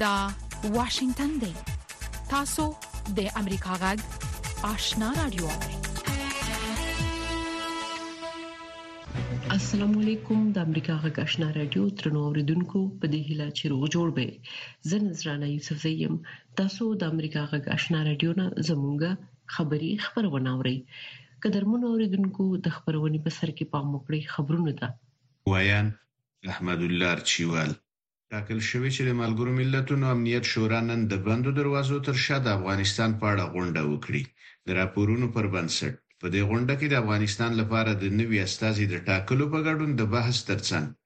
دا واشنگتن دی تاسو د امریکا غږ آشنا رادیو السلام علیکم د امریکا غږ آشنا رادیو ترنو اوریدونکو په دې هیله چې روغ جوړ به زه نذرانه یوسف زیم تاسو د امریکا غږ آشنا رادیو نه زموږ خبری خبرونه اورئ که درمن اوریدونکو د خبرونې په سر کې پام وکړئ خبرونه ده وایان احمد الله ارچیوال ټاکل شوې چې د ملګرو ملتونو امنیت شورا نن د بندو دروازو تر شا د افغانستان په اړه غونډه وکړي د راپورونو پر بنسټ په دې غونډه کې د افغانستان لپاره د نوي استازي د ټاکلو په ګډون د بحث ترڅنګ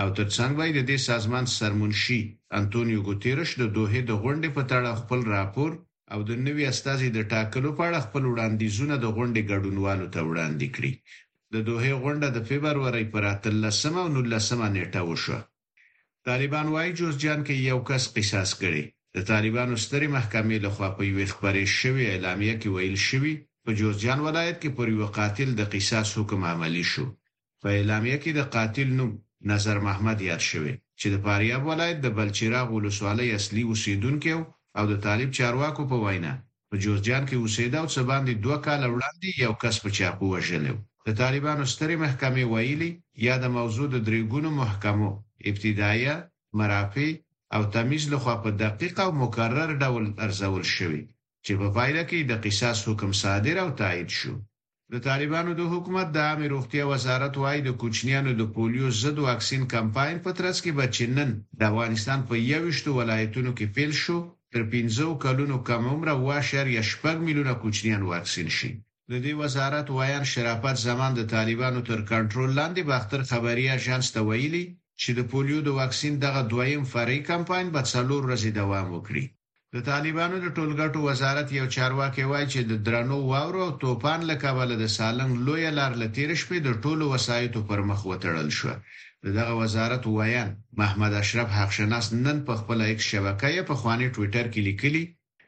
او تر څنګ به یې د دې سازمان سرمنشي انتونیو ګوتیرش د دوحې د غونډې په تړاو خپل راپور او د نوي استازي د ټاکلو په اړه خپل وړاندیزونه د غونډې ګډونوالو ته وړاندې کړي. د دوحې غونډه د فبرورۍ پر اتلسمه او نولسمه نېټه وشوه. طالبان وايي، جوزجان کې یو کس قصاص کړي. د طالبانو سترې محکمې له خوا په یوې خپرې شوې اعلامیه کې ویل شوي، په جوزجان ولایت کې پر یوه قاتل د قصاص حکم عملي شو. په اعلامیه کې د قاتل نوم نظر محمد یاد شوی چې د فاریاب ولایت د بلچراغ ولسوالۍ اصلي اوسېدونکی و او د طالب چارواکو په وینا په جوزجان کې اوسېده او څه باندې دوه کاله وړاندې یو کس په چاقو وژلی و. د طالبانو سترې محکمې ویلي، یاده موضوع د درې ګونو محکمو، ابتدایه، مرافع او تمیز لخوا په دقیق او مکرر ډول ارزول شوې چې په پایله کې یې د قصاص حکم صادر او تائید شو. د طالبانو د حکومت د عامې روغتیا وزارت وايي، د کوچنیانو د پولیو ضد واکسین کمپاین په ترڅ کې به چې نن د افغانستان په یوویشتو ولایتونو کې پیل شو، تر پنځو کلونو کم عمره اووه اعشاریه شپږ میلیونه کوچنیان واکسین شي. د دې وزارت ویاند شرافت زمان د طالبانو تر کنټرول لاندې باختر خبري اژانس ته ویلي، چې د پولیو د واکسین دغه دویم فرعي کمپاین به څلور ورځې دوام وکړي. د طالبانو د ټولګټو وزارت یو چارواکی وايي چې د درنو واورو او توپان له کبله د سالنګ لویه لار له تېرې شپې د ټولو وسایطو پر مخ وتړل شوه. د دغه وزارت ویاند محمد اشرف حقشناس نن په خپله ایکس شبکه یا پخواني ټویټر کې لیکلي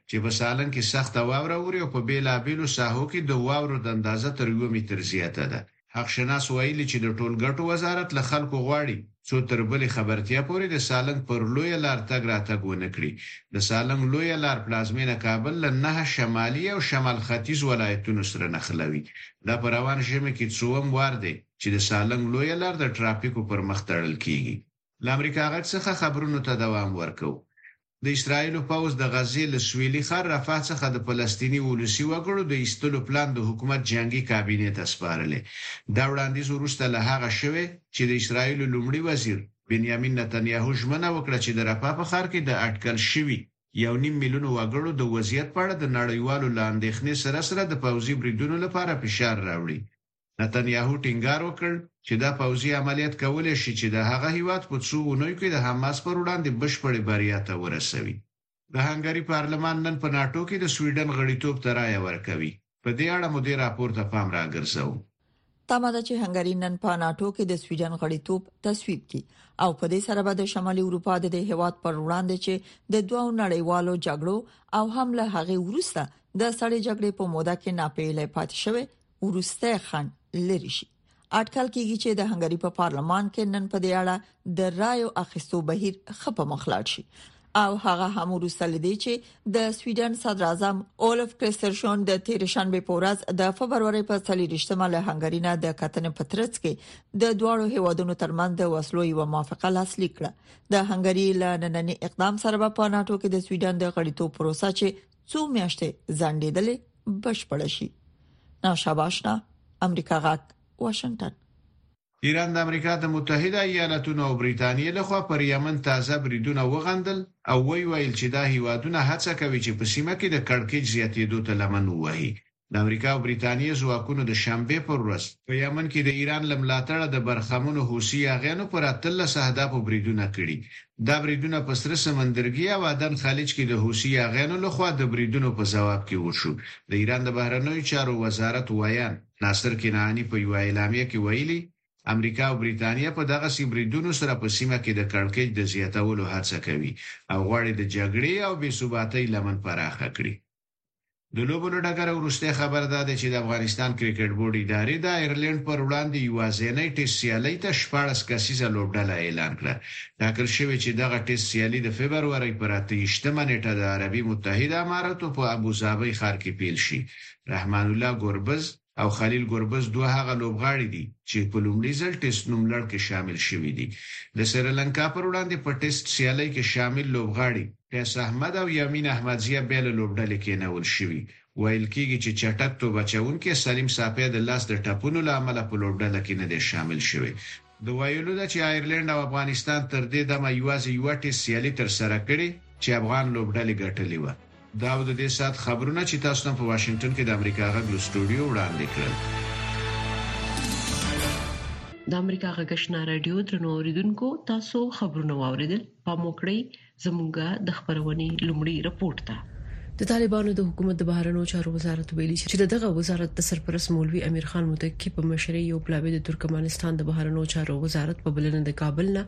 چې په سالنګ کې سخته واوره اوري او په بېلابېلو ساحو کې د واورو داندازه تر یوه متر زیاته ده. حق شناس ویلي چې د ټولګټو وزارت له خلکو غواړي څو تر بلې خبرتیا پورې د سالنګ پر لویه لار تګ راتګ ونه کړي. د سالنګ لویه لار پلازمېنه کابل له نهه شمالي او شمال ختیځ ولایتونو سره نښلوي. دا په روان ژمي کې څووم وار دی چې د سالنګ لویه لار د ټرافیکو پر مخ تړل کېږي. له امریکا غږ څخه خبرونو ته دوام ورکوو. د اسراییلو پوځ د غزې له سویلي ښار رفح څخه د فلسطیني ولسي وګړو د ایستلو پلان د حکومت جنګي کابینې ته سپارلی. دا وړاندیز وروسته له هغه شوی چې د اسراییلو لومړي وزیر بنیامین نتنیاهو ژمنه وکړه چې د رفح په ښار کې د اټکل شوي یو نیم میلیون وګړو د وضعیت په اړه د نړیوالو له اندېښنې سره سره د پوځي بریدونو لپاره فشار راوړي. نتنیاهو ټینګار وکړ چې دا پوځي عملیات کولی شي چې د هغه هیواد په څو اونیو کې د حماس پر وړاندې بشپړې بریا ته ورسوي. د هنګري پارلمان نن په ناټو کې د سویډن غړیتوب ته رایه ورکوي. په دې اړه مو دې راپور ته پام راګرځوو. تمه ده چې هنګري نن په ناټو کې د سویډن غړیتوب تصویب کړي او په دې سره به د شمالي اروپا د دې هیواد پر وړاندې چې د دوو نړیوالو جګړو او هم له هغه وروسته د سړې جګړې په موده کې ناپیلې پاتې شوی ورسته خند لری شي اټکل کیږي چې د هنګری په پارلمان کې نن په دې اړه د رایو اخیستو بهیر خپه مخلاړ شي او هغه هم ورسته لدی چې د سویډن صدر اعظم اولف کریسترشون د تیر شنبه په ورځ د فبرवरी په 13مه له هنګری نه د کتنې په ترڅ کې د دواړو هیوادونو ترمنځ د وسلو یو موافقه لاسلیک کړه د هنګری له نننې اقدام سره په ناتو کې د سویډن د غړیتوب پروسه چې څو میاشتې ځنډېدلې بشپړ شي ناشاباشنا امریکا غاک واشنگټن ایران د امریکا د متحده ایالاتونو او بریتانیې لخوا پر یمن تازه بریدونه وغندل او وی ویل چې دا هیوادونه هڅه کوي چې په سیمه کې د کړکېچ زیاتېدو ته لمن ووهي د امریکا او بریتانیې ځواکونو د شنبې پر ورځ په یمن کې د ایران له ملاتړه د برخمنو حوثي یاغیانو پر اتلس اهدافو بریدونه کړي. دا بریدونه په سره سمندرګي او عدن خلیج کې د حوثي یاغیانو له خوا د بریدونو په ځواب کې وشو. د ایران د بهرنیو چارو وزارت ویاند ناصر کنعاني په یوه اعلامیه کې ویلي، امریکا او بریتانیه په دغسې بریدونو سره په سیمه کې د کړکېچ د زیاتولو هڅه کوي او غواړي د جګړې او بې ثباتۍ لمن پراخه کړي. د لوبو له ډګره وروستۍ خبر دا دی چې د افغانستان کرکټ بورډ ادارې د آیرلنډ پر وړاندې یوازینۍ ټېسټ سیالۍ ته شپاړس کسیزه لوبډله اعلان کړه. ټاکل شوې چې دغه ټېسټ سیالي د فبرورۍ پر اته یشت مه نېټه د عربي متحده امارتو په ابوظابۍ ښار کې پېل شي. رحمانالله ګربز، او خلیل ګوربز دوه هغه لوبغاړي دي چې په لومړي ځل ټیسټ نوملړ کې شامل شوي دي. د سریلانکا پر وړاندې په ټیسټ سیالۍ کې شامل لوبغاړي قیس احمد او یامین احمدزیه بیا له لوبډلې کېنول شوي. ویل کېږي چې چټک توپ اچوونکی سلیم ساپی د لاس د ټپونو له امله په لوبډله کې نه دی شامل شوی. د ویلو ده چې آیرلنډ او افغانستان تر دې دمه یوازې یوه ټیسټ سیالي ترسره کړې چې افغان لوبډلې ګټلې وه. دا و د دې ساعت خبرونه چې تاسو ته په واشنګټن کې د امریکا غږ له سټوډیو وړاندې کړل. د امریکا غږ اشنا راډیو درنو اوریدونکو تاسو خبرونه واوریدل پام وکړئ زموږ د خبرونې لومړی رپورټ ته د طالبانو د حکومت د بهرنیو چارو وزارت ویلي چې د دغه وزارت د سرپرست مولوي امیر خان متقي په مشرۍ یو پلاوی د ترکمنستان د بهرنیو چارو وزارت په بلنه د کابل نه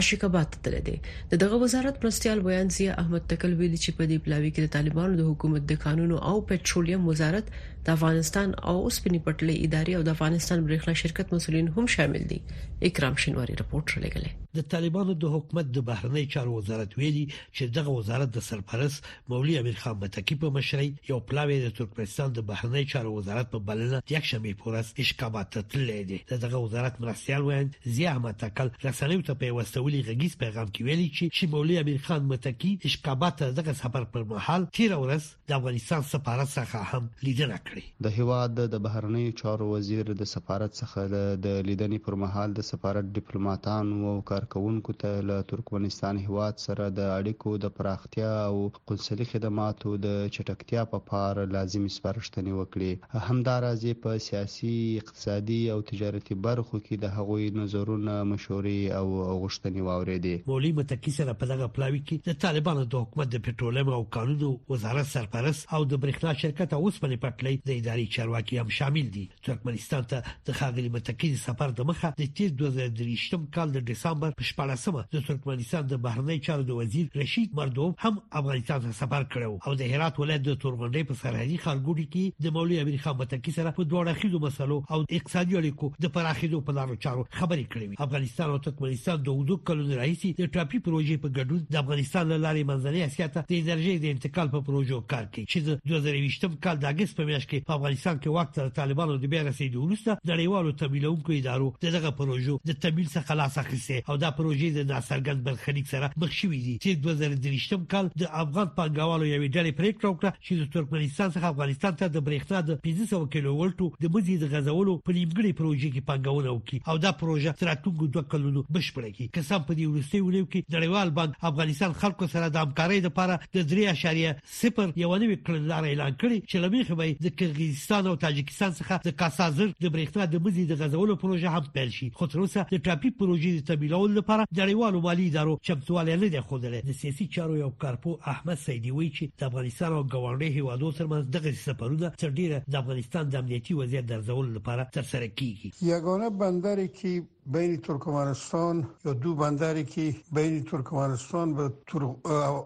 عاشق آباد ته تللی دی د دغه وزارت مرستیال ویاند ضیا احمد تکل ویلي چې په دې پلاوی کې د طالبانو د حکومت د قانونو او پټرولیم وزارت د افغانستان او اوسپنې پټلۍ ادارې او د افغانستان برېښنا شرکت مسولین هم شامل دي اکرام شینواری رپورټ لګلې د طالبانو د حکومت د بهرنی چارو وزارت ویلي چې دغه وزارت د سرپرست مولوی امیر خان متکی په مشرۍ یو پلاوی د ترکمنستان د بهرنی چارو وزارت په بلنه د یکشنبه په ورځ اشکابات ته تللی دی دغه وزارت مرستيال ویاند ضیا احمد تکل رسنیو ته په وسولی غږیز پیغام کې ویلي چې چې مولوی امیر خان متکی اشکابات ته دغه سفر پر مهال تیر ورځ د افغانستان سفارت څخه هم لیدنه کړې د هیواد د بهرنیو چارو وزیر د سفارت څخه د لیدنې پر مهال د سفارت ډیپلوماټانو او کارکونکو ته له ترکمنستان هیواد سره د اړیکو د پراختیا او قونسلي خدماتو د چټکتیا په پار لازمي سپارښتنې وکړې همداراز په سیاسي اقتصادي او تجارتي برخو کې د هغوی نظرونه، مشورې او غوښتنې واورېدې. مولوي متقي سره په دغه پلاوي کې د طالبانو د حکومت د پټرولیم او کانونو وزارت سرپرست او د برښنا شرکت او اوسپنې پټلۍ د ادارې چارواکي هم شامل دي. ترکمنستان ته د ښاغلي متقي د سفر د مخه د تېر دوه زره درویشتم کال د ډسامبر په شپاړسمه د ترکمنستان د بهرنیو چارو د وزیر رشید مردوف هم افغانستان ته سفر کړو او د هرات ولایت د تورغونډې په سرحدي ښارګوټي کې د مولوی امیر خان متکی سره په دوه اړخیزو مسلو او اقتصادي اړیکو د پراخېدو په لارو چارو خبرې کړې وي افغانستان او ترکمنستان د اوږدو کلونو راهیسې د ټاپي پروژې په ګډون د افغانستان له لارې منځنۍ اسیا ته د انرژۍ د انتقال په پروژو کار کوي چې د 2020م کال د اگست په میاشت کې په افغانستان کې واک تر طالبانو د بیا رسیدو وروسته د نړیوالو تمویلونکو ادارو دغه پروژو د تمویل څخه لاس اخیسته او دا پروژې د ناڅرګند برخلیک سره مخ شوې دي چې 2023م کال د افغان پنګوالو یوې ډلې پریکړه وکړه چې د ترکمنستان څخه افغانستان ته د برېښنا د 1500 کیلو ولټو د مزي د غزولو په نیمګړي پروژې کې پنګونه وکړي او دا پروژه تر اتوګو دوه کلونو بشپړه کړي قسم په دې ورستي ویلو کې نړیوال بانک افغانستان خلکو سره د همکارۍ لپاره د 3.5 سپر یو نوې کړنلاره اعلان کړې چې لمخې به د قرغیزستان او تاجکستان څخه د کاسازر د برېښنا د مزي د غزولو پروژه هم پیل شي خو تر اوسه د ټاپي پروژې د تمویلولو لپاره نړیوالو مالي ادارو چمتوالی نه دی ښودلی د سیاسي چارو یو کارپو احمد سیدي وایي چې د افغانستان او ګاونډي هیوادو ترمنځ دغه سفرونه تر ډیره د افغانستان د امنیتي وضعیت د ارزولو لپاره ترسره کیږي یګانه بندر کې بین ترکمنستان یا دو بندری که بین ترکمنستان و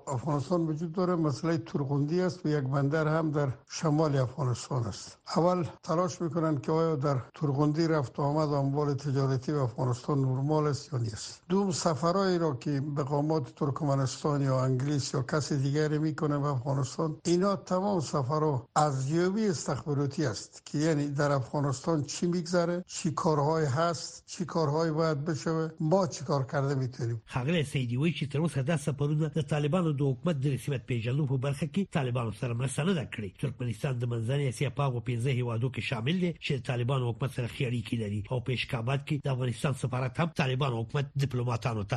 افغانستان وجود داره مسئله ترغندی است و یک بندر هم در شمال افغانستان است اول تلاش میکنن که آیا در ترغندی رفت و آمد اموال تجارتی به افغانستان نرمال است یا نیست دوم سفرهایی را که به قامات ترکمنستان یا انگلیس یا کسی دیگری میکنه به افغانستان اینا تمام سفرها از یابی استخباراتی است یعنی در افغانستان چی میگذره چی کارهای هست چی کارهای باید بشوه ما چی کار کرده میتونیم ښاغلی سیدي وایي چې تر اوسه دا سفرونه د طالبانو د حکومت د رسمیت پیژندلو په برخه کې طالبانو سره مرسته نه ده کړې ترکمنستان د منځنۍ اسیا په هغو پنځه هیوادو کې شامل دی چې د طالبانو حکومت سره ښې اړیکې لري او په اشکاباد کې د افغانستان سفارت هم طالبانو حکومت ډیپلوماټانو ته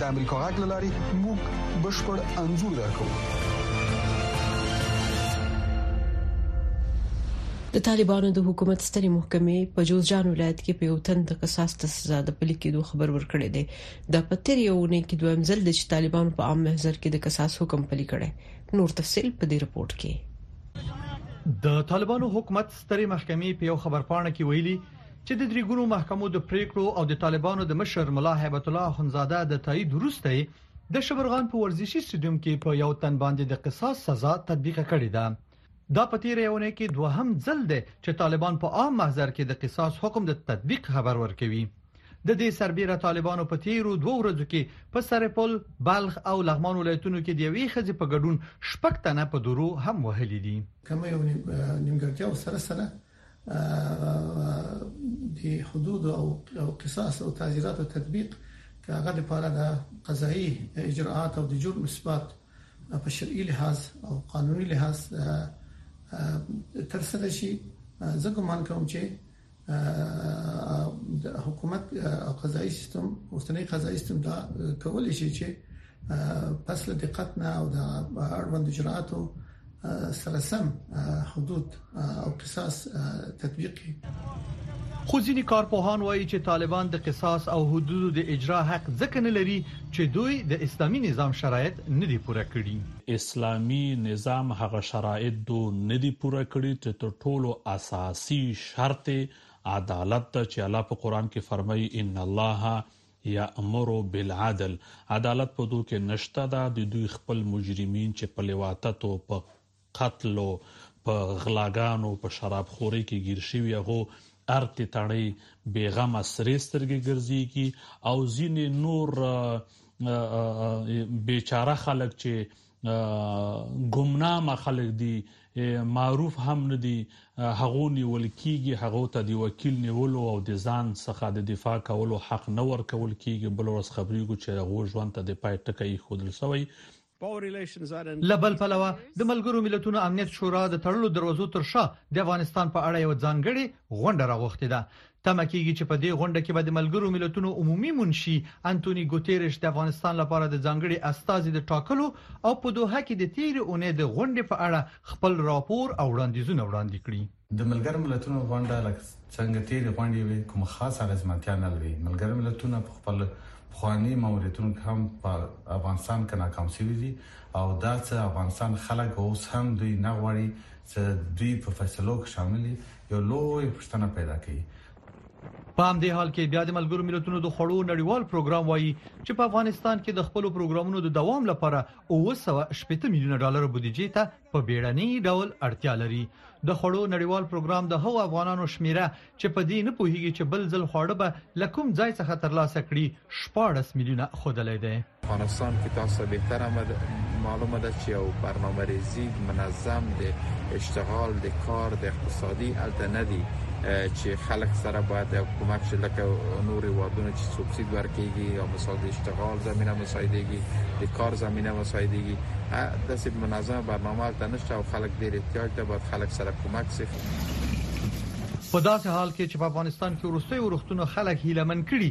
د امریکا غږ لاري موږ بشپړ انزور درکو د طالبانو د حکومت ستري محکمې په جوزجان ولایت کې په یو تن د قصاص د سزا د پلي کېدو خبر ورکړی دی د پتر یو نه کې دویم ځل د طالبان په عام محضر کې د قصاص حکم پلي کړي نور تفصيل په دې رپورت کې د طالبانو حکومت ستري محکمې په یو خبرپاڼه کې ویلي چې د درې ګونو محکمو د پریکړو او د طالبانو د مشر ملا هیبت الله اخندزاده د تایید وروسته د شبرغان په ورزشي سټډیوم کې په یو تن باندې د قصاص سزا تطبیق کړې ده دا په تیر یو نه کې دوهم ځل دی چې طالبان په عام محضر کې د قصاص حکم د تطبیق خبر ورکوي د دې سربېره طالبانو په تیرو دوه ورځو کې په سرپل بلخ او لغمان ولایتونو کې د یوې خځې په ګډون شپږ تنه په درو هم وهلې دي کومه یو نیمګړتیا سره سره د حدود او قصاص او تعزیرات او تطبیق کاغه د پاره د قضایي اجراءات او د جرم اثبات په شرعي لحاظ او قانوني لحاظ تر سره شي زه ګومان کوم چې د حکومت قضایي سیستم اوسنۍ قضایي سیستم دا کولای شي چې پس له دقت نه او د اړوند اجراتو سره سم حدود او قصاص تطبیق کړي خو ځینې کارپوهان وایي چې طالبان د قصاص او حدودو د اجرا حق ځکه نه لري چې دوی د اسلامي نظام شرایط نه دي پوره کړي اسلامي نظام هغه شرایط دو نه دي پوره کړي چې تر ټولو اساسي شرط عدالت ته چې الله په قران کې فرمایي ان الله یامرو بالعدل، عدالت په دو کې نشته دا د دوی خپل مجرمین چې په لواطتو، په قتلو، په غلاګانو، په شراب خورۍ کې ګیر شوي هغو ارتې تڼۍ بې غمه سرې سترګې ګرځیږي او ځینې نور بې چاره خلک چې ګمنامه خلک دي معروف هم نه دي هغه نیول کیږي هغه ته دی وکیل نیول او د ځان څخه د دفاع کولو حق نه ورکول کیږي بل ورځ خبرېږو چې هغه ژوند ته د پای ټکی خودل سوی له بل پلوه د ملګرو ملتونو امنیت شورا د تړلو دروازو تر شا د افغانستان په اړه یو ځانګړي غونډه راغوښتې ده تمه کیږي چې په دې غونډه کې به د ملګرو ملتونو عمومي منشي انټوني ګوتيريش د افغانستان لپاره د ځانګړي استازي د ټاکلو او په دوحه کې د تیرې اونۍ د غونډې په اړه خپل راپور او وړاندیزونه وړاندې کړي د ملګرو ملتونو غونډه لکه څنګه تیرې غونډې وي کوم خاص اغیزمنتیا نه لري ملګرو ملتونه په خپل خواني ماموریتونو کې هم په افغانستان کې ناکام شوي دي او دا چې افغانستان خلک اوس هم دوی نه غواړي چې دوی په فیصلو کې شامل دي یو لوی پښتنه پیدا کوي په همدې حال کې بیا د ملګرو ملتونو د خړو نړیوال پروګرام وایي چې په افغانستان کې د خپل پروګرامونو د دوام لپاره 980 میلیونه ډالر بودیجې ته په بیړنی ډول اړتیا لري د خړو نړیوال پروګرام د هغو افغانانو شمیره چې په دې نه پوهیږي چې بل ځل خواړه به لکم ځای څخه ترلاسه کړي 14 میلیونه خودلې ده افغانستان کې تاسو ته بهتره معلومه ده چې یو برنامه ریزی منظم د اشتغال د کار د اقتصادي الته نه دی چې خلک سره باید حکومت چې لکه نور وادونه چې سوبسید ورکیږي یا مثال د اشتغال زمينه مساعدېږي د کار زمينه مساعدېږي د سب منظم برنامه الته نشته او خلک ډیر احتیاج ته باید خلک سره کومک شي په داسې حال کې چې په افغانستان کې ورستي ورختونو خلک هیله من کړي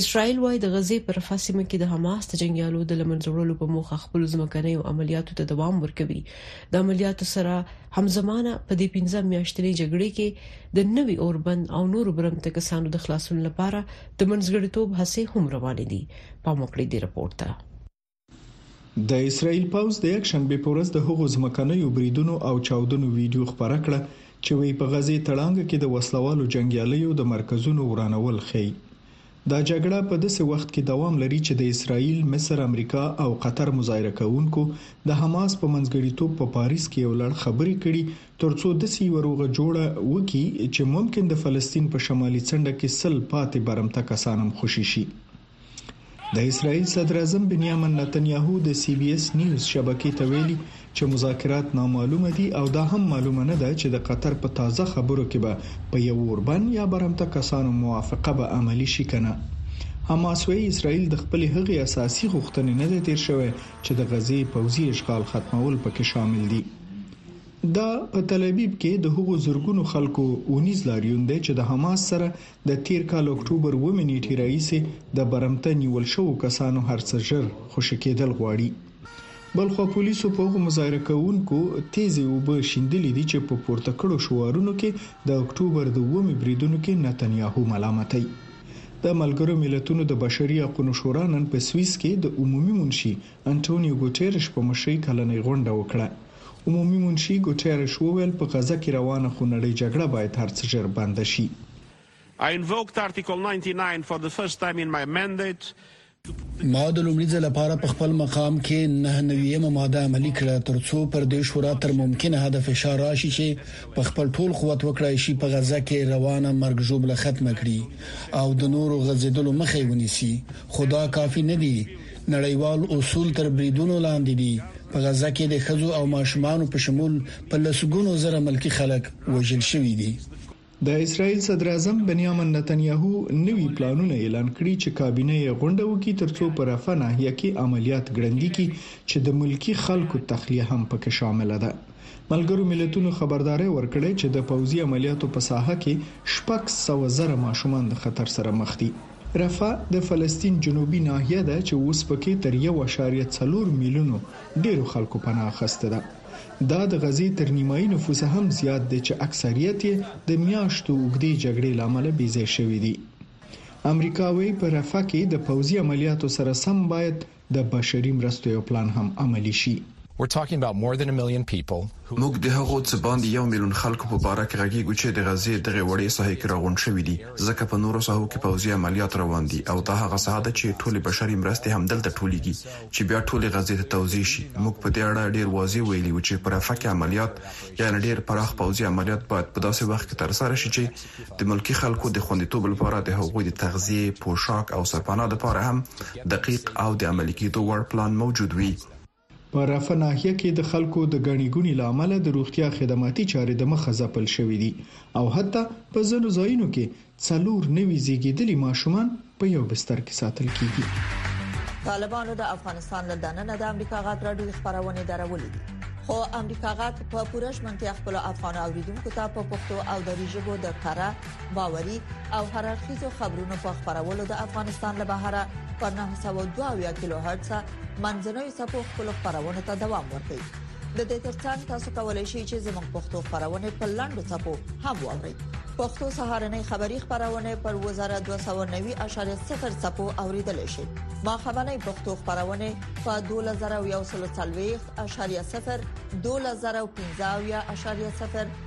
اسراییل وايي، د غزې په رفح سیمه کې د حماس د جنګیالو د له منځه وړلو په موخه خپلو ځمکنیو عملیاتو ته دوام ورکوي. د عملیاتو سره همزمانه په دې پنځه میاشتنۍ جګړې کې د نوي اوربند او نورو برمته کسانو د خلاصون لپاره د منځګړیتوب هڅې هم روانې دي. پام وکړئ دې رپورټ ته. د اسرایل پوځ د یک شنبه په ورځ د هغو ځمکنیو بریدونو او چاودنو ویډیو خبره کړه چې وی په غزې تړانګه کې د وسلوالو جنگیالیو د مرکزونو ورانول خي دا جګړه په داسې وخت کې دوام لري چې د اسرایل، مصر، امریکا او قطر مظاهره کوونکو د حماس په منځګړیتوب په پاریس کې یو لړ خبرې کړي ترڅو داسې یو روغه جوړه وکړي چې ممکن د فلسطین په شمالي څنډه کې سل پاتې برمته کسان هم خوشي شي. د اسراییل صدراعظم بنیامن نتنیاهو د سي بي اس نیوز شبکې ته ویلي چې مذاکرات نامعلومه دي او دا هم معلومه نه ده چې د قطر په تازه خبرو کې به په یو اوربند یا برمته کسانو موافقه به عملي شي که نه. حماس وایي اسراییل د خپلې هغې اساسي غوښتنې نه دی تېر شوی چې د غزې پوځي اشغال ختمول پکې شامل دي. دا په تل ابیب کې د هغو زرګونو خلکو اونیز لاریون دی چې د حماس سره د تیر کال اکټوبر اوومې نیټې راهیسې د برمته نیول شوو کسانو هر څه ژر خوشې کیدل غواړي. بلخوا پولیسو په هغو مظاهره کوونکو تیزې اوبه شیندلې دي چې په پورته کړو شعارونو کې د اکټوبر د اوومې بریدونو کې نتنیاهو ملامتوي. د ملګرو ملتونو د بشري حقونو شورا نن په سویس کې د عمومي منشي انټونیو ګوتیرش په مشرۍ کلنۍ غونډه وکړه. عمومي منشي ګوټیرش وویل، په غزه کې روانه خونړۍ جګړه باید هر څه ژر بنده شي. I invoked Article 99 for the first time in my mandate. ما د لومړي ځل لپاره په خپل مقام کې نهه نوي یمه ماده عملي کړه تر څو پر دې شورا تر ممکنه حده فشار راشي چې په خپل ټول قوت وکړای شي په غزه کې روانه مرګ ژوبله ختمه کړي او د نورو غځیدلو مخه یې ونیسي خو دا کافي نه دي نړیوال اصول تر بریدونو لاندې دي، په غزه کې د ښځو او ماشومانو په شمول په لسګونو زره ملکي خلک وژل شوي دي. د اسراییل صدراعظم بنیامن نتنیاهو نوي پلانونه اعلان کړي چې کابینه یې غونډه وکړي ترڅو په رفح ناحیه کې عملیات ګړندي کړي چې د ملکي خلکو تخلیه هم پکې شامله ده. ملګرو ملتونو خبرداری ورکړی چې د پوځي عملیاتو په ساحه کې شپږ سوه زره ماشومان د خطر سره مخ دي. رفح د فلسطین جنوبي ناحیه ده چې اوس پکې تر یو اعشاریه څلور میلیونو ډېرو خلکو پناه اخیستې ده. دا د غزې تر نیمايي نفوسه هم زیات دی چې اکثریت یې د میاشتو اوږدې جګړې له امله بېځای شوي دي. امریکا وایي په رفح کې د پوځي عملیاتو سره سم باید د بشري مرستو یو پلان هم عملي شي. موږ د هغو څه باندې یو میلیون خلکو په باره کې غږیږو چې د غزې دغې وړې ساحې کې راغونډ شوي دي، ځکه په نورو ساحو کې پوځي عملیات روان دي او دا هغه ساحه ده چې ټولې بشري مرستې همدلته ټولیږي چې بیا ټولې غزې ته توزیع شي. موږ په دې اړه ډیر واضح ویلي وو چې په رفح کې عملیات یعنې ډیر پراخ پوځي عملیات باید په داسې وخت کې ترسره شي چې د ملکي خلکو د خوندیتوب لپاره د هغوی د تغذیې، پوشاک او سرپناه لپاره هم دقیق او د عملي کیدو وړ پلان موجود وي. په رفح ناحیه کې د خلکو د ګڼې ګوڼې له امله د روغتیا خدماتي چارې د مخه ځپل شوې دي او حتی په ځینو ځایونو کې څلور نوي زیږیدلي ماشومان په یو بستر کې ساتل کیږي طالبانو د افغانستان له دننه د امریکا غاټ راډیو خبرونه درولې دي خو امریکا غاټ په پوره شمنتیا خپل افغان اوریدونکو ته په پښتو او دری ژبه د کاره باوري او هررخیزو خبرونو په خبرولو د افغانستان له بهره په 902 کیلو هرتز منځنوي سپو خپل خبرونه ته دوام ورکړي د دې ترڅنګ تاسو کولی شئ چې زموږ پښتو خبرونه په لاندو ټکو هم واورئ پښتو سهارنې خبری خبرونه پر وزارت 290.0 سپو اوریدل شي ما خبرنې پښتو خبرونه په 2040.0 2015.0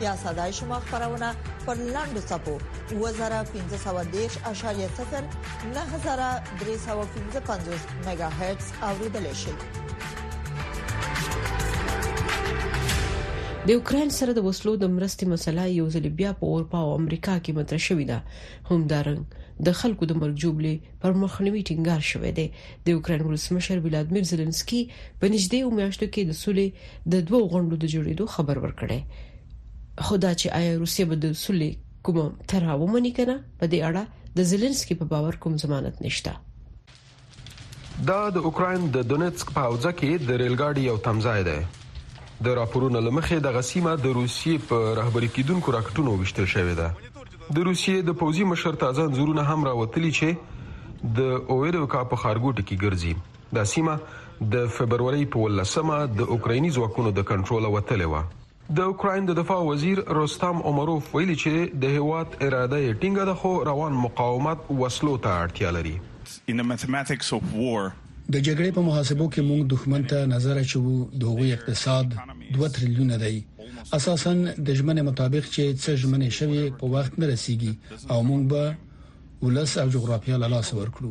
یا صداي شما خبرونه پر لاندو صفو 2015.0 9315 میگا هرتز اوریدل شي د اوکرين سره د وسلو د مرستې مسله یو ځل بیا په اروپا او امریکا کې مطرح شوې ده همدارنګ د خلکو د مرګ جوړلې پر مخنیوي ټینګار شوې ده د اوکرين ولسمشر ولادمیر زيلنسکي په نږدې میاشتو کې د سولې د دوو غونډو د جوړېدو خبر ورکړي خو دا چې آیا روسیه به د سولې کوم طرح ومني کنه په دې اړه د زيلنسکي په باور کوم ضمانت نشته دا د اوکرين د دونيتسک په حوزه کې د ریلګاډي یو تمځای دی د راپورونو لمخې د غسیمه د روسیې په رهبری کیدونکو راکټونو وشتل شوې ده د روسیې د پوزي مشر تازه انزورونه هم راوتلي چې د اویروکا په خارګوټ کې ګرځي دا سیمه د فبرورۍ په ولسمه د اوکرایني ځواکونو د کنټرول وتلې و د اوکراین د دفاع وزیر روستام عمروف ویلي چې د هیواد اراده یې ټینګه ده خو روان مقاومت وسلو ته اړتیا لري د جګړې په محاسبو کې موږ دښمن ته نظر اچوو د هغوی اقتصاد دوه ترلیونه دی اساسا د ژمنې مطابق چې څه ژمنې شوې په وخت نه رسیږي او موږ به ولس او جغرافیا له لاسه ورکړو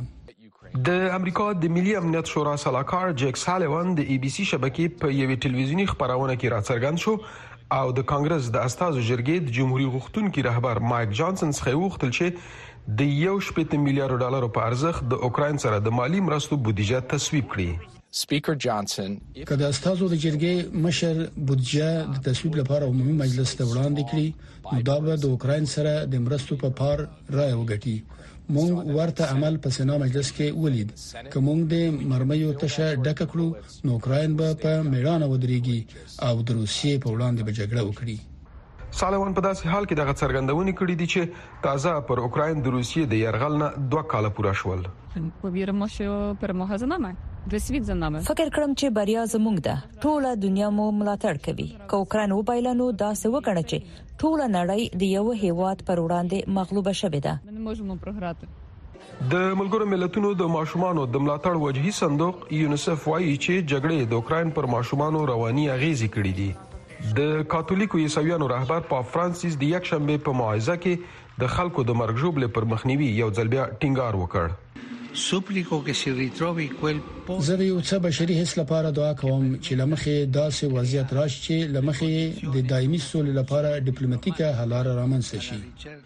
د امریکا د ملي امنیت شورا سلاکار جیک سالیوان د ای بي سي شبکې په یوې ټلویزیوني خبرونه کې راڅرګند شو او د کانګرس د استازو جرګې د جمهوریت غوښتونکي رهبر مایک جانسن څخه وغوښتل چې د 1.8 میلیارډ ډالرو په ارزښت د اوکراین سره د مالي مرستو بودیجه تصویب کړي. سپیکر جانسن که د استادو د جرګې مشر بودجه د تصویب لپاره عمومي مجلس ته وړاندې کړي نو دا به د اوکرين سره د مرستو په پار رائے وګټي مونږ ورته عمل په سنا مجلس کې ولید که مونږ د مرمیو تشه ډک کړو نو اوکرين به په میړانه ودرېږي او د روسیې په وړاندې به جګړه وکړي سالیوان په داسې حال کې دغه څرګندونې کړې دي چې تازه پر اوکراین د روسیې د یرغل نه دوه کاله پوره شول. فکر کړم چې بریا زموږ ده، ټوله دنیا مو ملاتړ کوي، که اوکراین وبایله نو داسې وګڼه چې ټوله نړۍ د یوه هیواد پر وړاندې مغلوبه شوې ده. د ملګرو ملتونو د ماشومانو د ملاتړ وجهي صندوق یونیسف وایي چې جګړې د اوکراین پر ماشومانو رواني اغیزې کړې دي. د کاتولیکو عیسویانو رهبر پاپ فرانسیس د یکشنبې په موعظه کې د خلکو د مرګ ژوبلې پر مخنیوي یو ځل بیا ټینګار وکړ. زه د یو څه بشري حس لپاره دعا کوم چې له مخې یې داسې وضعیت راشي چې له مخې یې د دایمي سولې لپاره ډیپلوماتیکه حللاره رامنځته شي.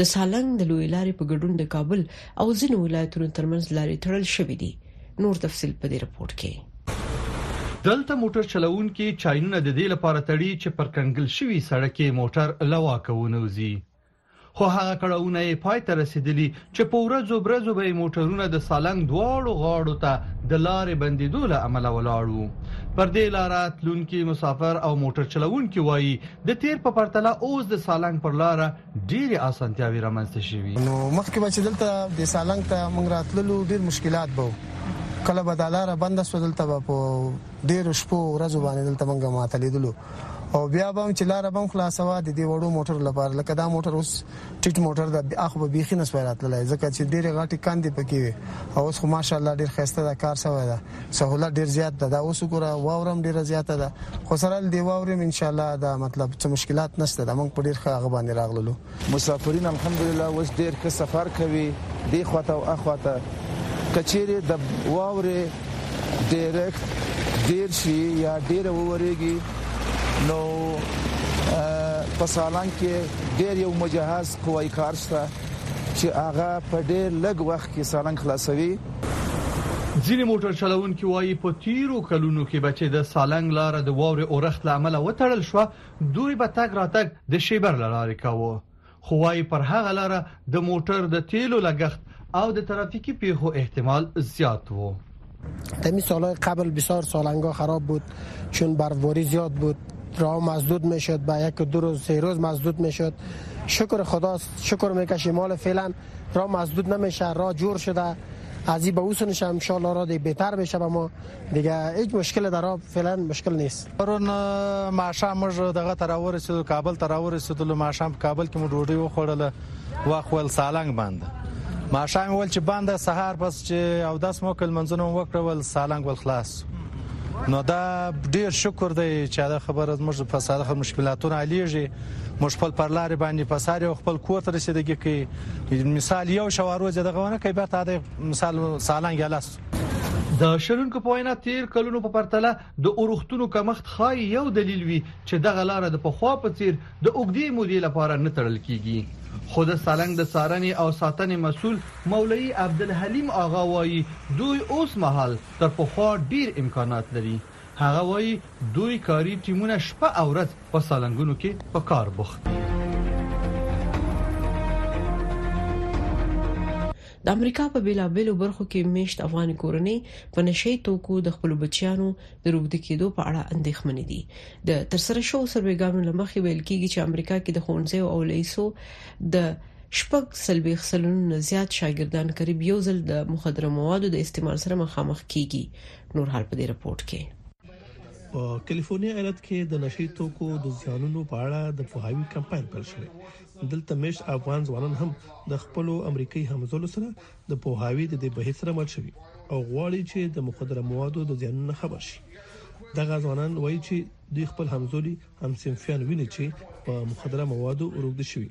د سالنګ د لوی لارې په ګډون د کابل او ځینو ولایتونو ترمنځ لارې تړل شوې دي نور تفصيل په دې رپورت کې دلته موټر چلوونکي چاینونه د دې لپاره تړي چې پر کنګل شوي سړک موټر لواکه ونوزي خو هغه کړهونه یې پای ته رسیدلی چې په ورځو برځو به موټرونه د سالنګ دواړو غاړو ته د لارې بندیدو له امله ولاړ وو پر دې لار تلونکي مسافر او موټر چلوونکي وایي د تیر په پرتله اوس د سالنګ پر لار ډېرې اسانتیاوې رامنځته شوي. نو مخکې به چې دلته د سالنګ ته موږ راتللو ډېر مشکلات به وو. کله به دا لاره بنده شوه، دلته به په ډېرو شپو او ورځو باندې دلته موږ معطلېدلو او بیا به هم چې لاره به هم خلاصه وه د دې وړو موټرو لپاره لکه دا موټر اوس ټیټ موټر ده اخو به بیخي نه سوای راتللی ځکه چې ډېرې غټې کندې پکې وي او اوس خو ماشاءالله ډېر ښایسته دا کار سوی ده. سهولت ډیر زیات ده دا اوس ګوره واورم ډیره زیاته ده خو سره دی واورم ان شاء الله دا مطلب څه مشکلات نشته دا موږ په ډیر ښه غبانې راغلو مسافرین الحمدلله اوس ډیر ښه سفر کوي دی خواته او اخواته کچېره د واورې ډایرکټ ډیر شي یا ډیر ووريږي نو په سالان کې ډیر یو مجهز قوای کار شته چې هغه په ډیر لږ وخت کې سالنګ خلاصوي ځینې موټر چلوونکي وايي، په تېرو کلونو کې به چې د سالنګ لاره د واورې اورښت له امله وتړل شوه، دوی به تګ راتګ د شېبر له لارې کاوه، خو وايي پر هغه لاره د موټر د تېلو لګښت او د ترافیکي پېښو احتمال زیات و. تمی سالهای قبل بسیار سالنگا خراب بود چون برفباری زیاد بود راه مسدود میشد با یک دو روز سه روز مسدود میشد شکر خدا شکر میکشیم حال فعلا را مسدود نمیشه را جور شده از این به اوسون شم ان شاء الله را دی بهتر بشه به ما دیگه هیچ مشکل در آب فعلا مشکل نیست پرون ماشه موږ دغه تر ورسېدو کابل تر ورسېدو له ماشه په کابل کې مو ډوډۍ وخوړله واخول سالنګ باندې ماشه مې ول چې باندې سهار پس چې او داس مو کل منځونه وکړول سالنګ ول خلاص نو دا ډیر شکر دی چې دا خبره زموږ په ساده مشکلاتونه حلېږي موږ خپل پر لارې باندې په ساري او خپل کور ته رسیدګي کوي مثال یو شوارو چې دغه ونه کوي بیا دا مثال سالنګ لاس د شنونکو په وینا تیر کلونو په پرتله د اورښتونو کمښت خای یو دلیل وي چې دغه لار د پخوا په څیر د اوګدي مودې لپاره نه تړل کیږي خو د سالنګ د سارنې او ساتنې مسول مولوی عبدالحلیم آغا وایي دوی اوس مهال تر پخوا ډیر امکانات لري. هغه وايي، دوی کاري ټیمونه شپه او ورځ په سالنګونو کې په کار بوخت دي. د امریکا په بیلابیلو برخو کې میشت افغاني کورنۍ په نشه یي توکو د خپلو بچیانو د روږدي کیدو په اړه اندیښمنې دي. د ترسره شوو سرویګانو له مخې ویل کیږي چې امریکا کې د ښوونځیو او لیسو د شپږ څلوېښت سلنو نه زیات شاګردان قریب یو ځل د مخدره موادو د استعمال سره مخامخ کیږي نور حال په دې رپورت کې په کالیفورنیا ایالت کې د نشي توکو د زیانونو په اړه د پوهاوي کمپاین پیل شوی دلته مش افغان ځوانان هم د خپل امریکایي همزولو سره د پوهاوي د دې بهیر سره مل شوی او غواړي چې د مخدره موادو د زیانونو خبر شي دغه ځوانان وایي چې دوی خپل همزولي هم سیمفیان ویني چې په مخدره موادو اوروږدي شوی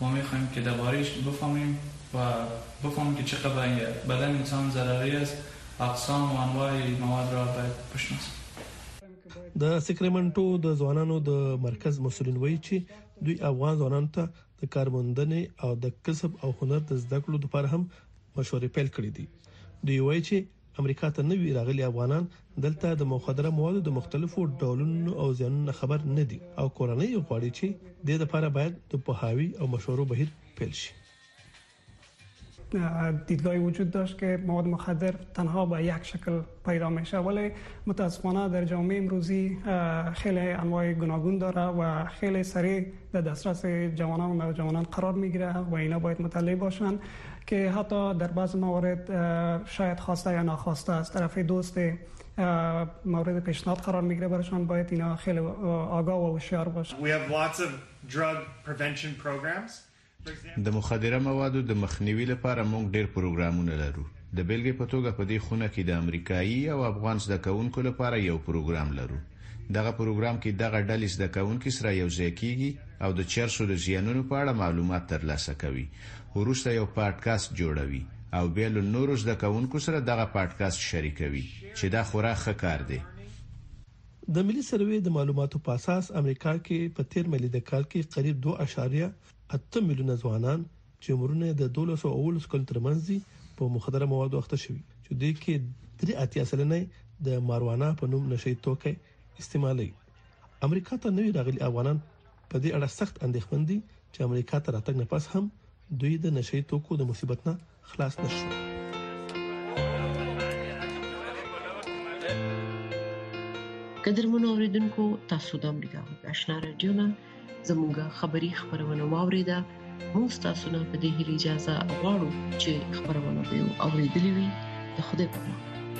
ما میخوایم که دباریش بفهمیم و بفهمیم که چه قبعیه بدن انسان ضرری است و اقسام و انواع مواد را باید بشناسیم. د سکرمنټو د ځوانانو د مرکز مسؤلین وایي چې دوی افغان ځوانانو ته د کار موندنې او د کسب او هنر د زده کړو لپاره هم مشورې پیل کړې دي. دوی وایي چې امریکا ته نوي راغلي افغانان دلته د مخدره موادو د مختلفو ډولونو او زیانونو خبر نه دي او کورنۍ غواړي چې د دې لپاره باید د پوهاوي او مشورو بهیر پیل شي دیدگاهی وجود داشت که مواد مخدر تنها به یک شکل پیدا میشه ولی متاسفانه در جامعه امروزی خیلی انواع گناگون داره و خیلی سریع در دسترس جوانان و نوجوانان قرار میگیره و اینا باید مطلع باشند که حتی در بعض موارد شاید خواسته یا ناخواسته از طرف دوست مورد پیشنهاد قرار میگیره برایشان باید اینا خیلی آگاه و هوشیار باشند د مخدره موادو د مخنیوي لپاره موږ ډیر پروګرامونه لرو د بېلګې په توګه په دې خونه کې د امریکايي او افغان زده کوونکو لپاره یو پروګرام لرو. دغه پروګرام کې دغه ډلې زده کوونکي سره یو ځای کېږي او د چرسو د زیانونو په اړه معلومات ترلاسه کوي، وروسته یو پاډکاسټ جوړوي او بیا له نورو زده کوونکو سره دغه پاډکاسټ شریکوي، چې دا خورا ښه کار دی. د ملي سروې د معلوماتو په اساس، امریکا کې په تېر میلیده کال کې قریب دوه اعشاریه اته میلیونه ځوانان چې عمرونه یې د دولس او اوولس کلونو ترمنځ دي، په مخدره موادو اخته شوي، چې دوی کې درې اتیا سلنه یې د ماروانا په نوم نشه یي توکی استعمالوي. امریکا ته نوي راغلي افغانان په دې اړه سخت اندېښمن دي، چې امریکا ته راتګ نه پس هم دوی د نشه یي توکو د مصیبت نه خلاص نه شول. قدرمنو اوریدونکو تاسو د امریکا غږ آشنا رادیو نه زموږه خبری خبرونه واوریده موږ تاسو نه په دې هیله اجازه غواړو چې خبرونه به او ریډلی وي د خوده په